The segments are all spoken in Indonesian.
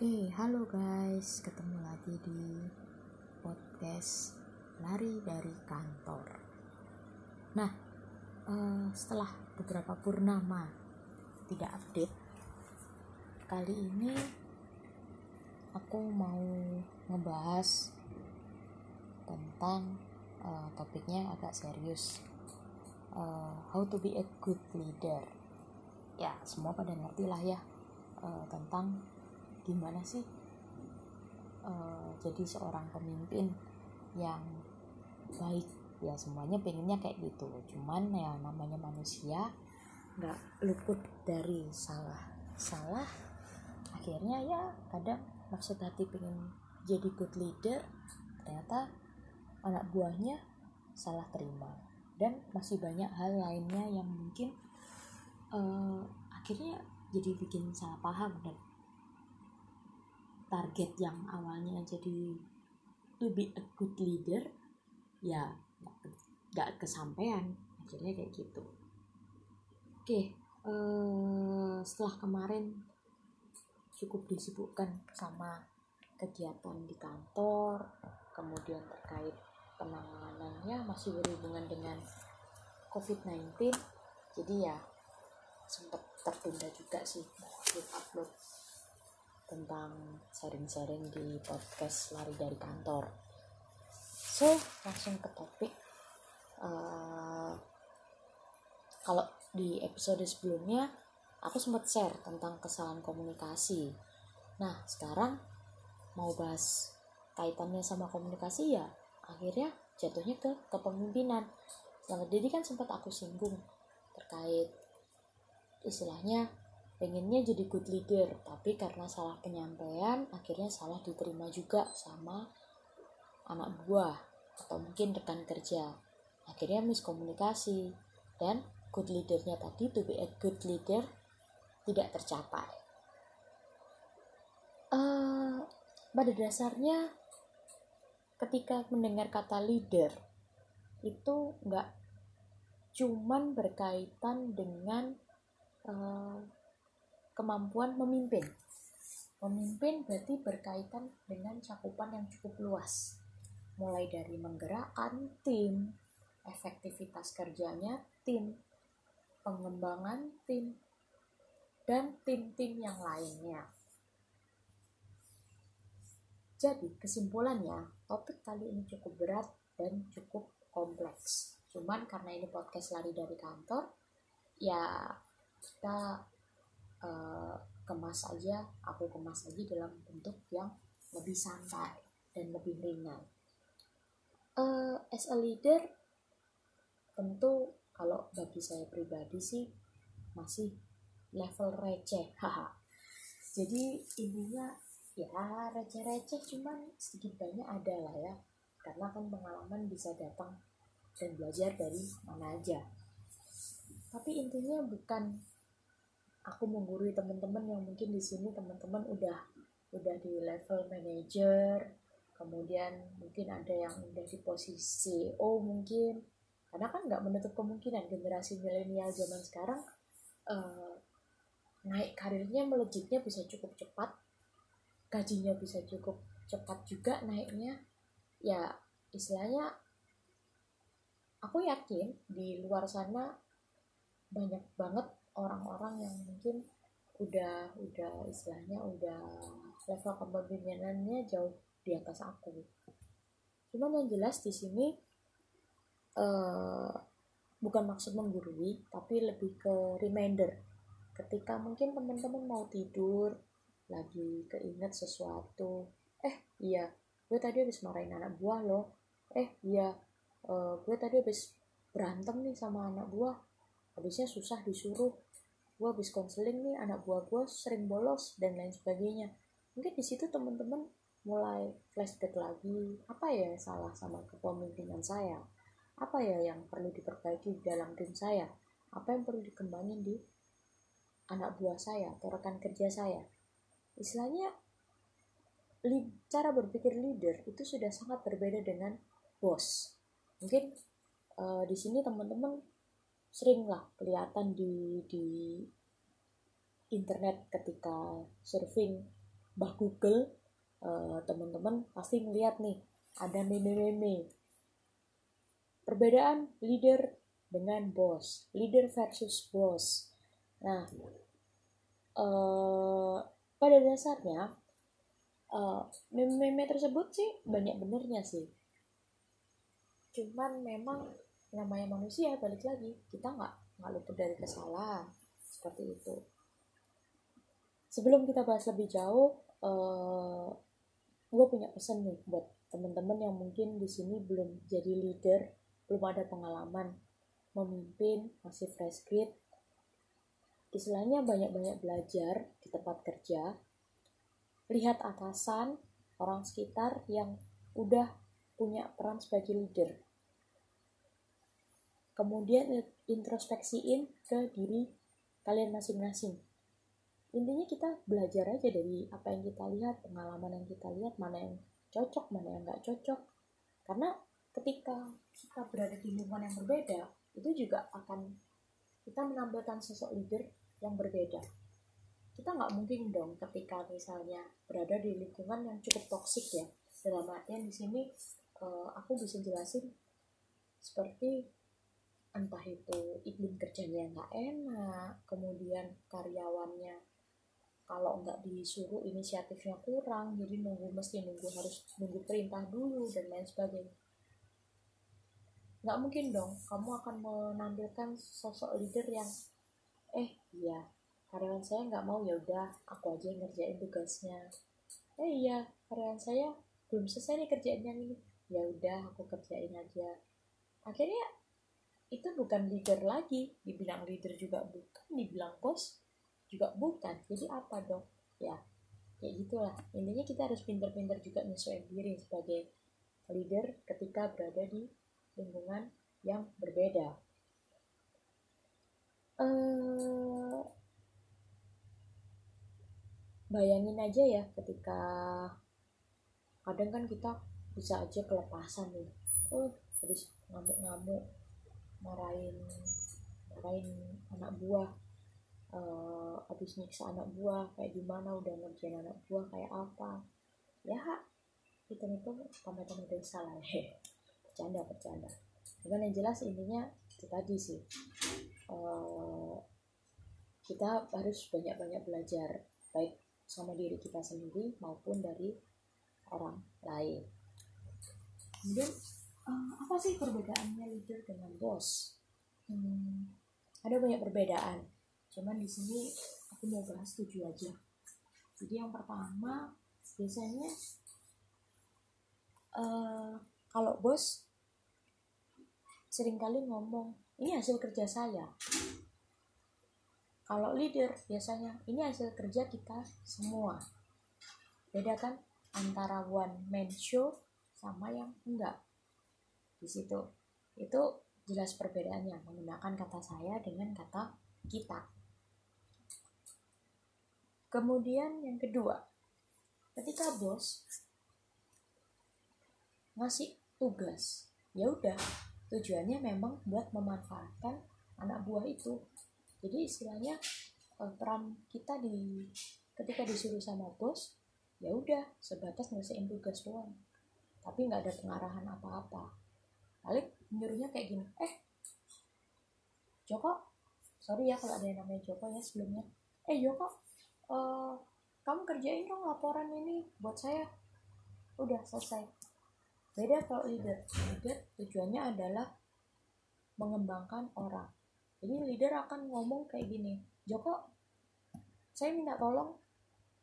Oke, halo guys, ketemu lagi di podcast Lari dari Kantor. Nah, eh, setelah beberapa purnama tidak update, kali ini aku mau ngebahas tentang eh, topiknya agak serius. Eh, how to be a good leader. Ya, semua pada ngerti lah ya eh, tentang gimana sih uh, jadi seorang pemimpin yang baik? Ya semuanya pengennya kayak gitu. Cuman ya namanya manusia nggak luput dari salah. Salah akhirnya ya kadang maksud hati pengen jadi good leader ternyata anak buahnya salah terima. Dan masih banyak hal lainnya yang mungkin uh, akhirnya jadi bikin salah paham dan target yang awalnya jadi to be a good leader ya nggak kesampaian. Akhirnya kayak gitu. Oke eh, setelah kemarin cukup disibukkan sama kegiatan di kantor kemudian terkait penanganannya masih berhubungan dengan COVID-19 jadi ya sempat tertunda juga sih upload upload tentang sharing-sharing di podcast lari dari kantor. So langsung ke topik. Uh, kalau di episode sebelumnya aku sempat share tentang kesalahan komunikasi. Nah sekarang mau bahas kaitannya sama komunikasi ya akhirnya jatuhnya ke kepemimpinan. Selamat jadi kan sempat aku singgung terkait istilahnya pengennya jadi good leader tapi karena salah penyampaian akhirnya salah diterima juga sama anak buah atau mungkin rekan kerja. Akhirnya miskomunikasi dan good leadernya tadi to be a good leader tidak tercapai. Uh, pada dasarnya ketika mendengar kata leader itu nggak cuman berkaitan dengan uh, kemampuan memimpin. Memimpin berarti berkaitan dengan cakupan yang cukup luas. Mulai dari menggerakkan tim, efektivitas kerjanya tim, pengembangan tim, dan tim-tim yang lainnya. Jadi kesimpulannya, topik kali ini cukup berat dan cukup kompleks. Cuman karena ini podcast lari dari kantor, ya kita uh, kemas aja aku kemas aja dalam bentuk yang lebih santai dan lebih ringan. Uh, as a leader tentu kalau bagi saya pribadi sih masih level receh haha. Jadi intinya ya receh-receh cuman sedikit banyak ada lah ya. Karena kan pengalaman bisa datang dan belajar dari mana aja. Tapi intinya bukan aku menggurui teman-teman yang mungkin di sini teman-teman udah udah di level manager kemudian mungkin ada yang udah di posisi CEO mungkin. Karena kan nggak menutup kemungkinan generasi milenial zaman sekarang uh, naik karirnya melejitnya bisa cukup cepat gajinya bisa cukup cepat juga naiknya. Ya istilahnya aku yakin di luar sana banyak banget orang-orang yang mungkin udah udah istilahnya udah level kepemimpinannya jauh di atas aku. Cuman yang jelas di sini uh, bukan maksud menggurui tapi lebih ke reminder. Ketika mungkin teman-teman mau tidur lagi keinget sesuatu eh iya gue tadi habis marahin anak buah loh. Eh iya uh, gue tadi habis berantem nih sama anak buah habisnya susah disuruh gue habis konseling nih anak buah gue sering bolos dan lain sebagainya. Mungkin di situ teman-teman mulai flashback lagi apa ya yang salah sama kepemimpinan saya? Apa ya yang perlu diperbaiki dalam tim saya? Apa yang perlu dikembangin di anak buah saya atau rekan kerja saya? Istilahnya cara berpikir leader itu sudah sangat berbeda dengan bos. Mungkin uh, di sini teman-teman sering lah kelihatan di di internet ketika surfing. Bah Google uh, teman-teman pasti ngeliat nih ada meme-meme. Perbedaan leader dengan bos leader versus bos. Nah uh, pada dasarnya uh, meme-meme tersebut sih banyak benernya sih. Cuman memang namanya manusia balik lagi kita nggak nggak luput dari kesalahan. Seperti itu. Sebelum kita bahas lebih jauh uh, eh, gue punya pesan nih buat teman-teman yang mungkin di sini belum jadi leader belum ada pengalaman memimpin masih fresh grade istilahnya banyak-banyak belajar di tempat kerja lihat atasan orang sekitar yang udah punya peran sebagai leader kemudian introspeksiin ke diri kalian masing-masing. Intinya kita belajar aja dari apa yang kita lihat pengalaman yang kita lihat mana yang cocok mana yang nggak cocok. Karena ketika kita berada di lingkungan yang berbeda itu juga akan kita menampilkan sosok leader yang berbeda. Kita nggak mungkin dong ketika misalnya berada di lingkungan yang cukup toksik ya. Dalam artian di sini uh, aku bisa jelasin seperti entah itu iklim kerjanya nggak enak kemudian karyawannya kalau nggak disuruh inisiatifnya kurang jadi nunggu mesti nunggu harus nunggu perintah dulu dan lain sebagainya. Nggak mungkin dong kamu akan menampilkan sosok leader yang eh iya karyawan saya nggak mau ya udah aku aja yang ngerjain tugasnya. Eh iya karyawan saya belum selesai nih kerjaan yang ini ya udah aku kerjain aja. Akhirnya itu bukan leader lagi. Dibilang leader juga bukan dibilang bos juga bukan. Jadi apa dong? Ya kayak gitulah. Intinya kita harus pinter-pinter juga nyesuaiin diri sebagai leader ketika berada di lingkungan yang berbeda. Uh, bayangin aja ya ketika kadang kan kita bisa aja kelepasan nih. Oh habis ngamuk-ngamuk marahin marahin anak buah. Uh, habis nyiksa anak buah kayak gimana udah ngerjain anak buah kayak apa. Ya itu itu tamu-tamu desa lah ya bercanda bercanda. Cuman yang jelas intinya itu tadi sih. Uh, kita harus banyak-banyak belajar baik sama diri kita sendiri maupun dari orang lain. Kemudian uh, apa sih perbedaannya leader dengan bos? Hmm, ada banyak perbedaan. Cuman di sini aku mau bahas tujuh aja. Jadi yang pertama biasanya uh, kalau bos sering kali ngomong ini hasil kerja saya. Kalau leader biasanya ini hasil kerja kita semua. Beda kan antara one man show sama yang enggak di situ. Itu jelas perbedaannya menggunakan kata saya dengan kata kita. Kemudian yang kedua ketika bos ngasih tugas ya udah tujuannya memang buat memanfaatkan anak buah itu. Jadi istilahnya eh, peran kita di ketika disuruh sama bos ya udah sebatas ngasihin tugas doang. Tapi nggak ada pengarahan apa-apa balik nyuruhnya kayak gini. Eh Joko sorry ya kalau ada yang namanya Joko ya sebelumnya. Eh Joko uh, kamu kerjain dong laporan ini buat saya. Udah selesai. Beda kalau leader. Leader tujuannya adalah mengembangkan orang. Jadi leader akan ngomong kayak gini Joko saya minta tolong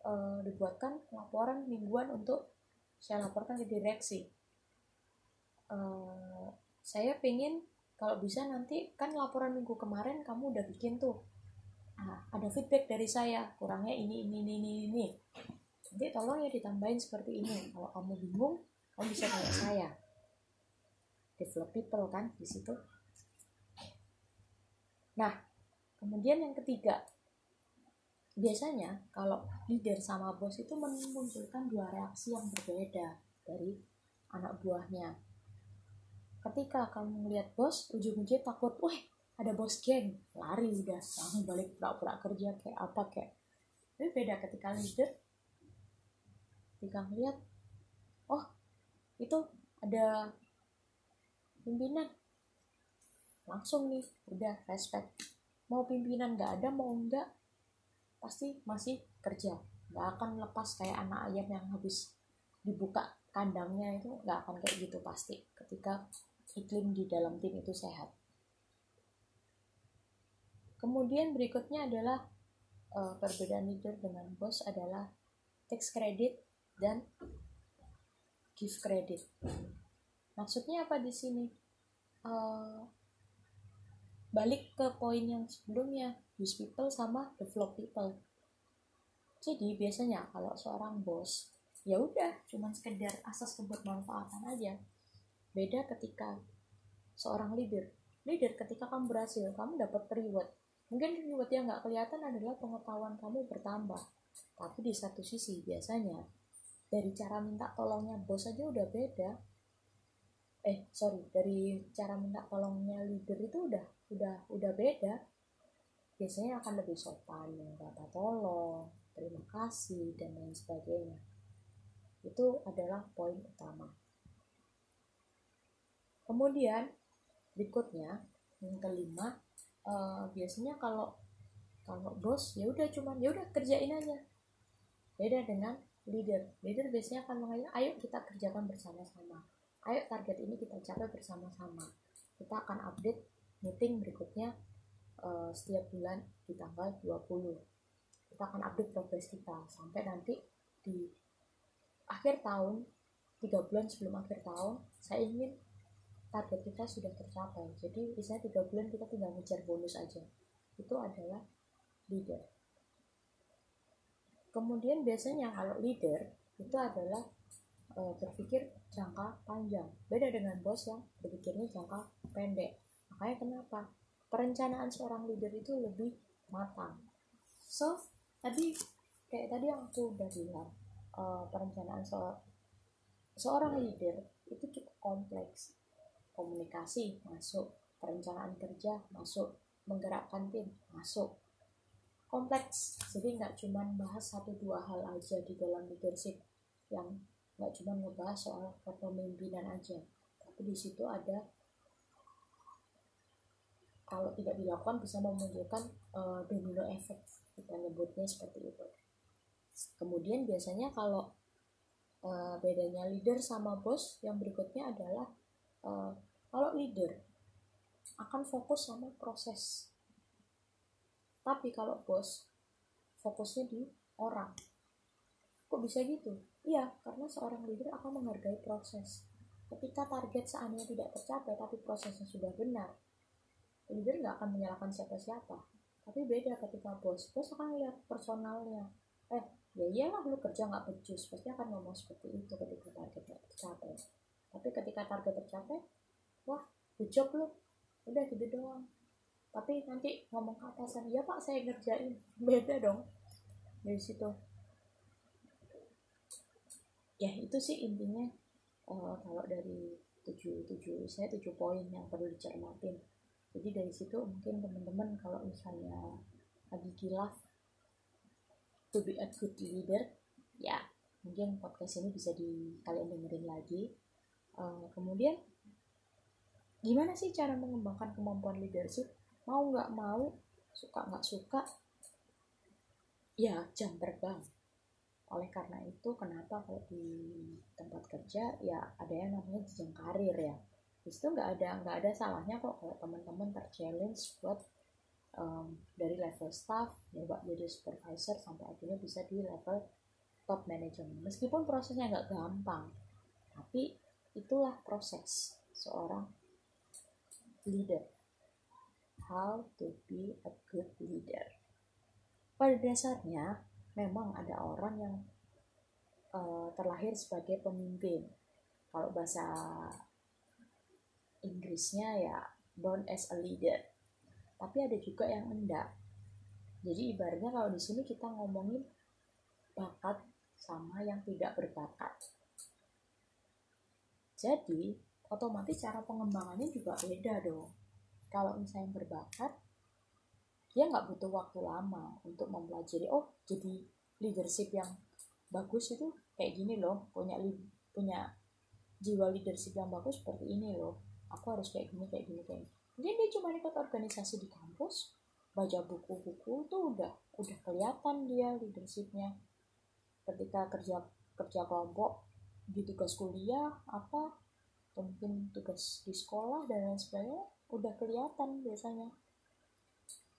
uh, dibuatkan laporan mingguan untuk saya laporkan ke direksi uh, saya pengen kalau bisa nanti kan laporan minggu kemarin kamu udah bikin tuh. Nah, ada feedback dari saya kurangnya ini ini ini ini ini. Nanti tolong ya ditambahin seperti ini. Kalau kamu bingung kamu bisa tanya saya. Develop people kan di situ. Nah kemudian yang ketiga. Biasanya kalau leader sama bos itu memunculkan dua reaksi yang berbeda dari anak buahnya ketika kamu melihat bos ujung-ujungnya takut wah ada bos geng. Lari udah langsung balik pura-pura kerja kayak apa kayak tapi beda ketika leader ketika ngeliat oh itu ada pimpinan. Langsung nih udah respect. Mau pimpinan nggak ada mau enggak pasti masih kerja. Nggak akan lepas kayak anak ayam yang habis dibuka kandangnya itu nggak akan kayak gitu pasti. Ketika iklim di dalam tim itu sehat. Kemudian berikutnya adalah uh, perbedaan leader dengan bos adalah tax credit dan give credit. Maksudnya apa di sini? Uh, balik ke poin yang sebelumnya use people sama develop people. Jadi biasanya kalau seorang bos ya udah cuman sekedar asas kebermanfaatan aja beda ketika seorang leader. Leader ketika kamu berhasil kamu dapat reward. Mungkin reward yang nggak kelihatan adalah pengetahuan kamu bertambah. Tapi di satu sisi biasanya dari cara minta tolongnya bos aja udah beda. Eh sorry dari cara minta tolongnya leader itu udah udah udah beda. Biasanya akan lebih sopan minta tolong terima kasih dan lain sebagainya. Itu adalah poin utama kemudian berikutnya yang kelima uh, biasanya kalau kalau bos ya udah cuman ya udah kerjain aja. Beda dengan leader. Leader biasanya akan mengajak ayo kita kerjakan bersama-sama. Ayo target ini kita capai bersama-sama. Kita akan update meeting berikutnya uh, setiap bulan di tanggal 20 kita akan update progres kita sampai nanti di akhir tahun tiga bulan sebelum akhir tahun saya ingin target kita sudah tercapai. Jadi misalnya tiga bulan kita tinggal ngejar bonus aja. Itu adalah leader. Kemudian biasanya kalau leader itu adalah uh, berpikir jangka panjang. Beda dengan bos yang berpikirnya jangka pendek. Makanya kenapa? Perencanaan seorang leader itu lebih matang. So tadi kayak tadi yang aku udah bilang uh, perencanaan se seorang leader itu cukup kompleks komunikasi masuk perencanaan kerja masuk menggerakkan tim masuk. Kompleks jadi nggak cuma bahas satu dua hal aja di dalam leadership yang nggak cuma ngebahas soal kepemimpinan aja. Tapi di situ ada kalau tidak dilakukan bisa memunculkan uh, domino effect kita nyebutnya seperti itu. Kemudian biasanya kalau uh, bedanya leader sama bos yang berikutnya adalah uh, kalau leader akan fokus sama proses tapi kalau bos fokusnya di orang kok bisa gitu Iya, karena seorang leader akan menghargai proses. Ketika target seandainya tidak tercapai, tapi prosesnya sudah benar, leader nggak akan menyalahkan siapa-siapa. Tapi beda ketika bos, bos akan lihat personalnya. Eh, ya iyalah lu kerja nggak becus, pasti akan ngomong seperti itu ketika target tercapai. Tapi ketika target tercapai, wah, good job lu, udah gitu doang. Tapi nanti ngomong ke atasan, ya pak saya ngerjain, beda dong dari situ. Ya itu sih intinya uh, kalau dari tujuh tujuh saya tujuh poin yang perlu dicermatin jadi dari situ mungkin teman-teman kalau misalnya lagi kilaf to be a good leader ya mungkin podcast ini bisa di kalian dengerin lagi uh, kemudian gimana sih cara mengembangkan kemampuan leadership? Mau nggak mau suka nggak suka ya jam terbang. Oleh karena itu kenapa kalau di tempat kerja ya ada yang namanya jenjang karir ya. Di situ nggak ada nggak ada salahnya kok kalau teman-teman terchallenge buat um, dari level staff coba jadi supervisor sampai akhirnya bisa di level top management. Meskipun prosesnya nggak gampang tapi itulah proses seorang leader how to be a good leader pada dasarnya memang ada orang yang uh, terlahir sebagai pemimpin. Kalau bahasa Inggrisnya ya born as a leader. Tapi ada juga yang enggak. Jadi ibaratnya kalau di sini kita ngomongin bakat sama yang tidak berbakat. Jadi otomatis cara pengembangannya juga beda dong. Kalau misalnya berbakat, dia nggak butuh waktu lama untuk mempelajari oh jadi leadership yang bagus itu kayak gini loh punya punya jiwa leadership yang bagus seperti ini loh aku harus kayak gini kayak gini kayak gini mungkin dia cuma ikut organisasi di kampus baca buku-buku tuh udah udah kelihatan dia leadershipnya ketika kerja kerja kelompok di tugas kuliah apa atau mungkin tugas di sekolah dan lain sebagainya udah kelihatan biasanya.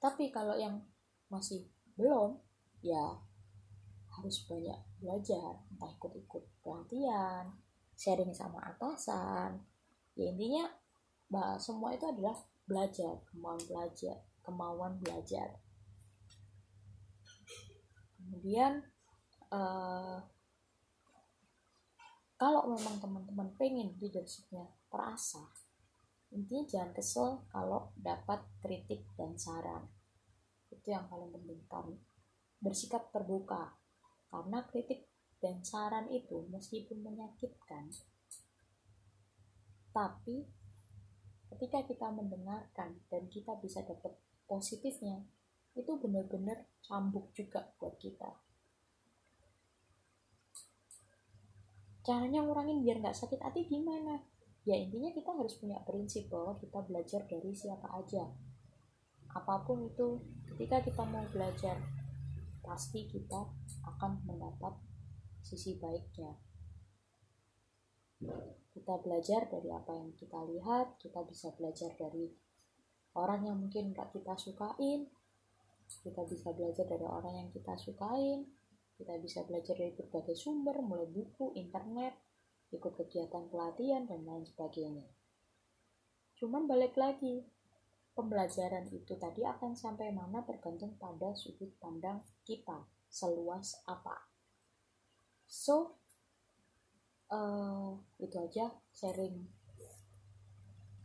Tapi kalau yang masih belum ya harus banyak belajar entah ikut-ikut pelatihan sharing sama atasan. Ya intinya bah, semua itu adalah belajar kemauan belajar kemauan belajar. Kemudian uh, kalau memang teman-teman pengen leadershipnya terasa intinya jangan kesel kalau dapat kritik dan saran. Itu yang paling penting. Kan bersikap terbuka karena kritik dan saran itu meskipun menyakitkan tapi ketika kita mendengarkan dan kita bisa dapat positifnya itu benar-benar cambuk juga buat kita caranya ngurangin biar nggak sakit hati gimana? Ya intinya kita harus punya prinsip bahwa kita belajar dari siapa aja. Apa pun itu ketika kita mau belajar pasti kita akan mendapat sisi baiknya. Kita belajar dari apa yang kita lihat kita bisa belajar dari orang yang mungkin gak kita sukain kita bisa belajar dari orang yang kita sukain kita bisa belajar dari berbagai sumber mulai buku, internet, ikut kegiatan pelatihan dan lain sebagainya. Cuman balik lagi pembelajaran itu tadi akan sampai mana tergantung pada sudut pandang kita seluas apa. So uh, itu aja sharing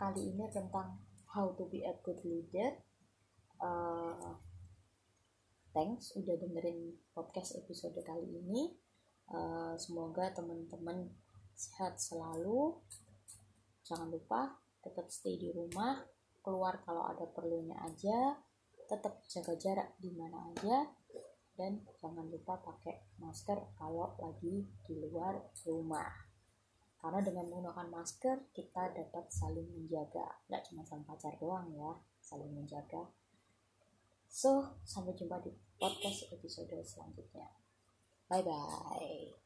kali ini tentang how to be a good leader. Uh, thanks udah dengerin podcast episode kali ini. Uh, semoga teman-teman sehat selalu. Jangan lupa tetap stay di rumah keluar kalau ada perlunya aja tetap jaga jarak di mana aja dan jangan lupa pakai masker kalau lagi di luar rumah. Karena dengan menggunakan masker kita dapat saling menjaga. Nggak cuma sama pacar doang ya saling menjaga so sampai jumpa di podcast episode selanjutnya. Bye bye